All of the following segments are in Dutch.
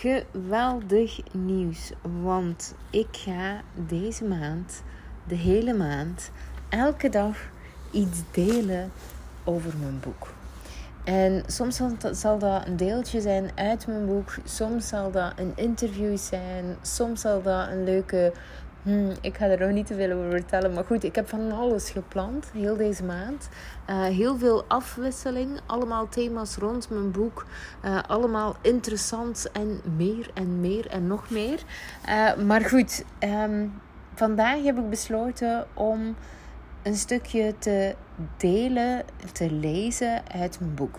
geweldig nieuws. Want ik ga deze maand, de hele maand, elke dag iets delen over mijn boek. En soms zal dat een deeltje zijn uit mijn boek. Soms zal dat een interview zijn. Soms zal dat een leuke Hmm, ik ga er nog niet te veel over vertellen. Maar goed, ik heb van alles gepland. Heel deze maand. Uh, heel veel afwisseling. Allemaal thema's rond mijn boek. Uh, allemaal interessant en meer en meer en nog meer. Uh, maar goed, um, vandaag heb ik besloten om een stukje te delen, te lezen uit mijn boek.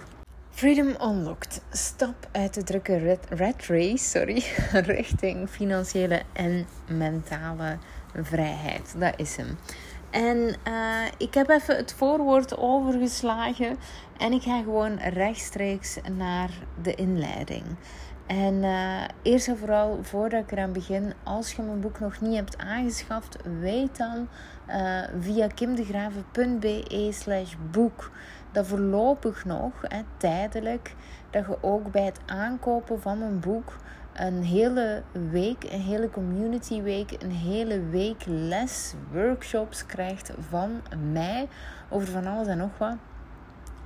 Freedom Unlocked. Stap uit de drukke red, race sorry, richting financiële en mentale vrijheid. Dat is hem. En uh, ik heb even het voorwoord overgeslagen en ik ga gewoon rechtstreeks naar de inleiding. En uh, eerst en vooral, voordat ik eraan begin, als je mijn boek nog niet hebt aangeschaft, weet dan uh, via kimdegraven.be slash boek dat voorlopig nog, hè, tijdelijk, dat je ook bij het aankopen van een boek een hele week, een hele community week, een hele week les, workshops krijgt van mij over van alles en nog wat.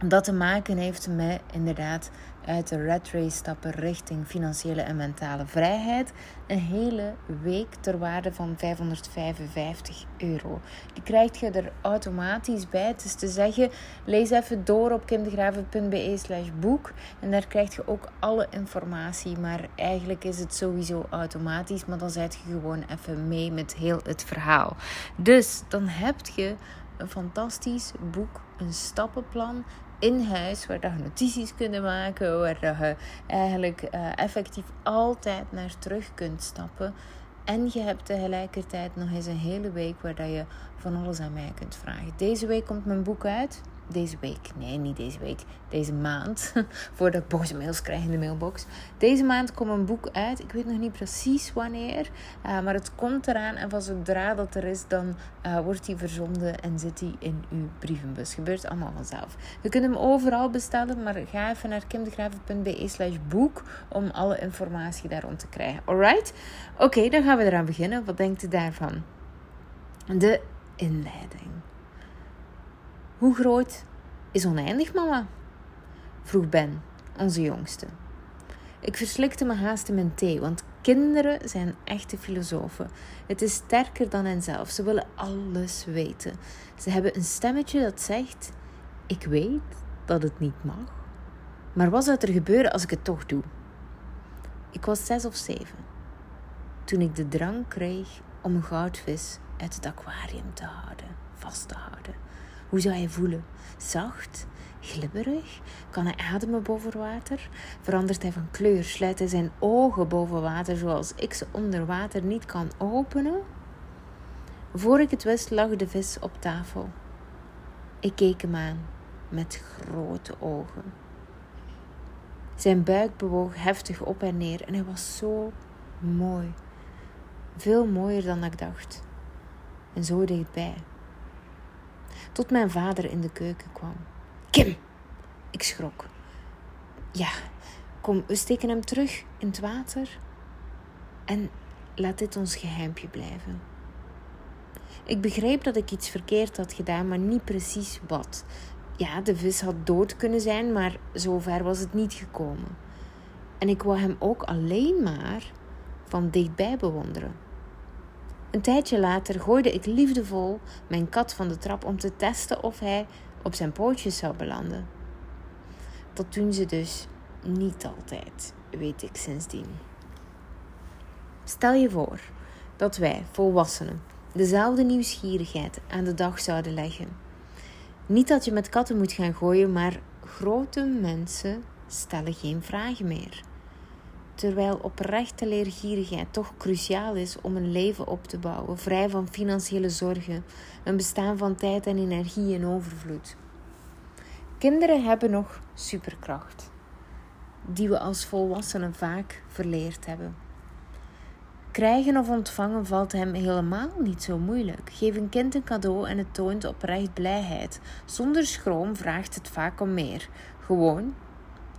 Dat te maken heeft met inderdaad uit de red race stappen richting financiële en mentale vrijheid. Een hele week ter waarde van 555 euro. Die krijg je er automatisch bij. Het is te zeggen, lees even door op kimdegraven.be slash boek. En daar krijg je ook alle informatie. Maar eigenlijk is het sowieso automatisch. Maar dan zet je gewoon even mee met heel het verhaal. Dus dan heb je een fantastisch boek, een stappenplan in huis, waar je notities kunt maken, waar je eigenlijk uh, effectief altijd naar terug kunt stappen. En je hebt tegelijkertijd nog eens een hele week waar je van alles aan mij kunt vragen. Deze week komt mijn boek uit deze week, nee, niet deze week, deze maand, voordat ik boze mails krijg in de mailbox. Deze maand komt een boek uit. Ik weet nog niet precies wanneer, uh, maar het komt eraan. En van zodra dat er is, dan uh, wordt die verzonden en zit die in uw brievenbus. Gebeurt allemaal vanzelf. Je kunt hem overal bestellen, maar ga even naar kimdegraven.be slash boek om alle informatie daar rond te krijgen. Alright? Oké, dan gaan we eraan beginnen. Wat denkt u daarvan? De inleiding. Hoe groot is oneindig, mama? vroeg Ben, onze jongste. Ik verslikte me haast in mijn thee, want kinderen zijn echte filosofen. Het is sterker dan henzelf. Ze willen alles weten. Ze hebben een stemmetje dat zegt: Ik weet dat het niet mag. Maar wat zou er gebeuren als ik het toch doe? Ik was zes of zeven toen ik de drang kreeg om een goudvis uit het aquarium te houden, vast te houden. Hoe zou hij voelen? Zacht? Glibberig? Kan hij ademen boven water? Verandert hij van kleur? Sluit hij zijn ogen boven water zoals ik ze onder water niet kan openen? Voor ik het wist lag de vis op tafel. Ik keek hem aan met grote ogen. Zijn buik bewoog heftig op en neer en hij was zo mooi. Veel mooier dan ik dacht. En zo dichtbij tot mijn vader in de keuken kwam. Kim! Ik schrok. Ja, kom, we steken hem terug in het water en laat dit ons geheimpje blijven. Ik begreep dat ik iets verkeerd had gedaan, maar niet precies wat. Ja, de vis had dood kunnen zijn, maar zover was het niet gekomen. En ik wou hem ook alleen maar van dichtbij bewonderen. Een tijdje later gooide ik liefdevol mijn kat van de trap om te testen of hij op zijn pootjes zou belanden. Dat doen ze dus niet altijd, weet ik sindsdien. Stel je voor dat wij, volwassenen, dezelfde nieuwsgierigheid aan de dag zouden leggen. Niet dat je met katten moet gaan gooien, maar grote mensen stellen geen vragen meer terwijl oprechte leergierigheid toch cruciaal is om een leven op te bouwen, vrij van financiële zorgen, een bestaan van tijd en energie in overvloed. Kinderen hebben nog superkracht, die we als volwassenen vaak verleerd hebben. Krijgen of ontvangen valt hem helemaal niet zo moeilijk. Geef een kind een cadeau en het toont oprecht blijheid. Zonder schroom vraagt het vaak om meer. Gewoon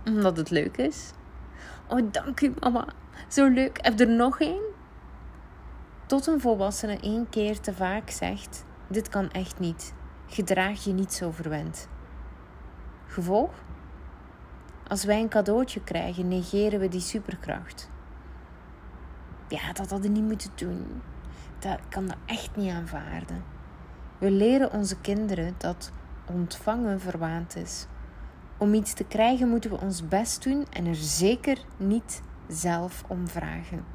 omdat het leuk is Oh, dank u mama. Zo leuk. Heb er nog één? Tot een volwassene één keer te vaak zegt: Dit kan echt niet. Gedraag je niet zo verwend. Gevolg? Als wij een cadeautje krijgen, negeren we die superkracht. Ja, dat hadden we niet moeten doen. Dat kan dat echt niet aanvaarden. We leren onze kinderen dat ontvangen verwaand is. Om iets te krijgen moeten we ons best doen en er zeker niet zelf om vragen.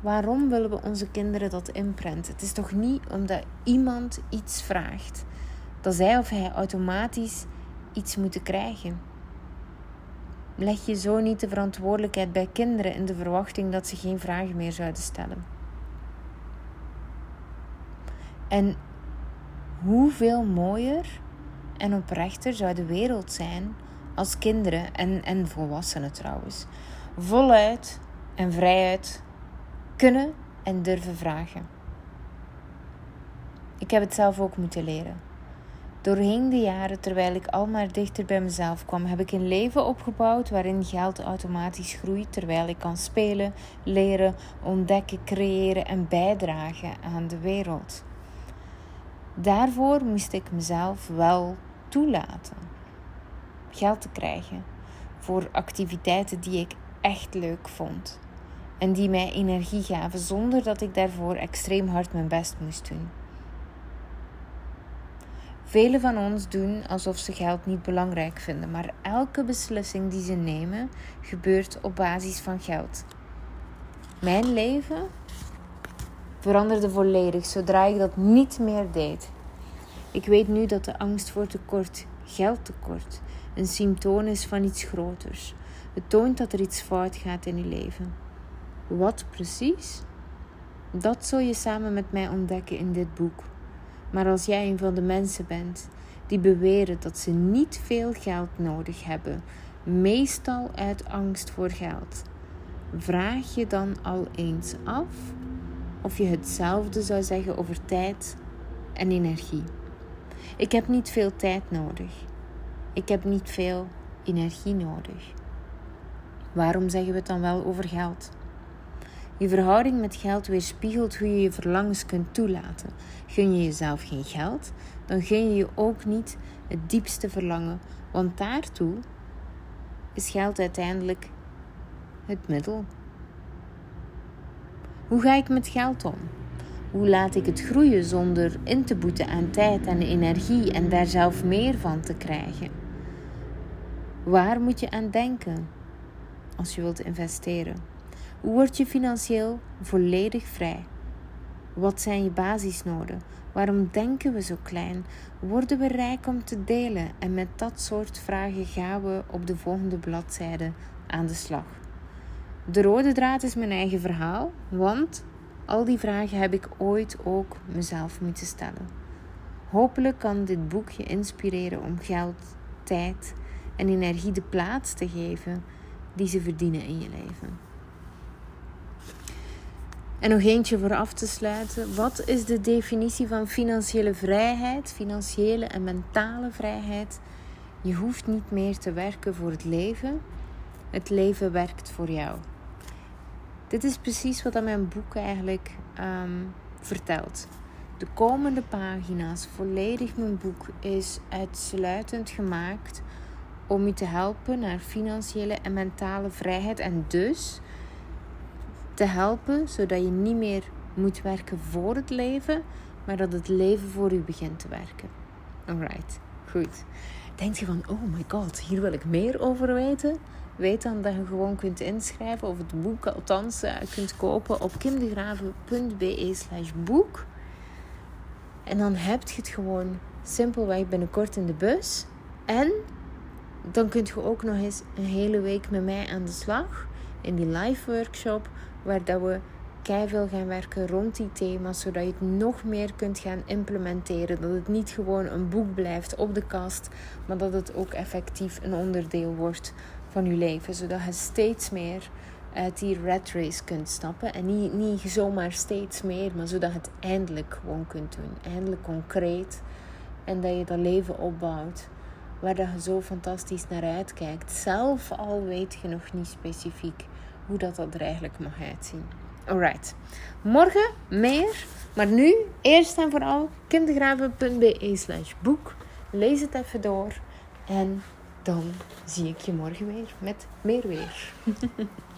Waarom willen we onze kinderen dat inprenten? Het is toch niet omdat iemand iets vraagt, dat zij of hij automatisch iets moeten krijgen. Leg je zo niet de verantwoordelijkheid bij kinderen in de verwachting dat ze geen vragen meer zouden stellen. En hoeveel mooier en oprechter zou de wereld zijn als kinderen en, en volwassenen trouwens voluit en vrijuit kunnen en durven vragen. Ik heb het zelf ook moeten leren. Doorheen de jaren, terwijl ik al maar dichter bij mezelf kwam, heb ik een leven opgebouwd waarin geld automatisch groeit, terwijl ik kan spelen, leren, ontdekken, creëren en bijdragen aan de wereld. Daarvoor moest ik mezelf wel toelaten geld te krijgen voor activiteiten die ik echt leuk vond en die mij energie gaven zonder dat ik daarvoor extreem hard mijn best moest doen. Velen van ons doen alsof ze geld niet belangrijk vinden, maar elke beslissing die ze nemen gebeurt op basis van geld. Mijn leven veranderde volledig zodra ik dat niet meer deed. Ik weet nu dat de angst voor tekort, geldtekort, een symptoom is van iets groters. Het toont dat er iets fout gaat in je leven. Wat precies? Dat zul je samen met mij ontdekken in dit boek. Maar als jij een van de mensen bent die beweren dat ze niet veel geld nodig hebben, meestal uit angst voor geld, vraag je dan al eens af of je hetzelfde zou zeggen over tijd en energie. Ik heb niet veel tijd nodig. Ik heb niet veel energie nodig. Waarom zeggen we het dan wel over geld? Je verhouding met geld weerspiegelt hoe je je verlangens kunt toelaten. Gun je jezelf geen geld, dan gun je je ook niet het diepste verlangen, want daartoe is geld uiteindelijk het middel. Hoe ga ik met geld om? Hoe laat ik het groeien zonder in te boeten aan tijd en energie en daar zelf meer van te krijgen? Waar moet je aan denken als je wilt investeren? Hoe word je financieel volledig vrij? Wat zijn je basisnoden? Waarom denken we zo klein? Worden we rijk om te delen? En met dat soort vragen gaan we op de volgende bladzijde aan de slag. De rode draad is mijn eigen verhaal, want al die vragen heb ik ooit ook mezelf moeten stellen. Hopelijk kan dit boek je inspireren om geld, tijd en energie de plaats te geven die ze verdienen in je leven. En nog eentje voor af te sluiten. Wat is de definitie van financiële vrijheid, financiële en mentale vrijheid? Je hoeft niet meer te werken voor het leven. Het leven werkt voor jou. Dit is precies wat mijn boek eigenlijk um, vertelt. De komende pagina's, volledig mijn boek, is uitsluitend gemaakt om je te helpen naar financiële en mentale vrijheid. En dus te helpen zodat je niet meer moet werken voor het leven, maar dat het leven voor u begint te werken. Alright, goed. Denk je van, oh my god, hier wil ik meer over weten? Weet dan dat je gewoon kunt inschrijven of het boek althans uh, kunt kopen op kimdegraven.be slash boek. En dan heb je het gewoon simpelweg binnenkort in de bus. En dan kunt je ook nog eens een hele week met mij aan de slag in die live workshop, waar dat we veel gaan werken rond die thema's, zodat je het nog meer kunt gaan implementeren. Dat het niet gewoon een boek blijft op de kast, maar dat het ook effectief een onderdeel wordt van je leven, zodat je steeds meer uit die red race kunt stappen. En niet, niet zomaar steeds meer, maar zodat je het eindelijk gewoon kunt doen. Eindelijk concreet. En dat je dat leven opbouwt waar dat je zo fantastisch naar uitkijkt. Zelf al weet je nog niet specifiek hoe dat, dat er eigenlijk mag uitzien. Alright. Morgen meer. Maar nu, eerst en vooral, kindergraven.be slash boek. Lees het even door. En dan zie ik je morgen weer met meer weer.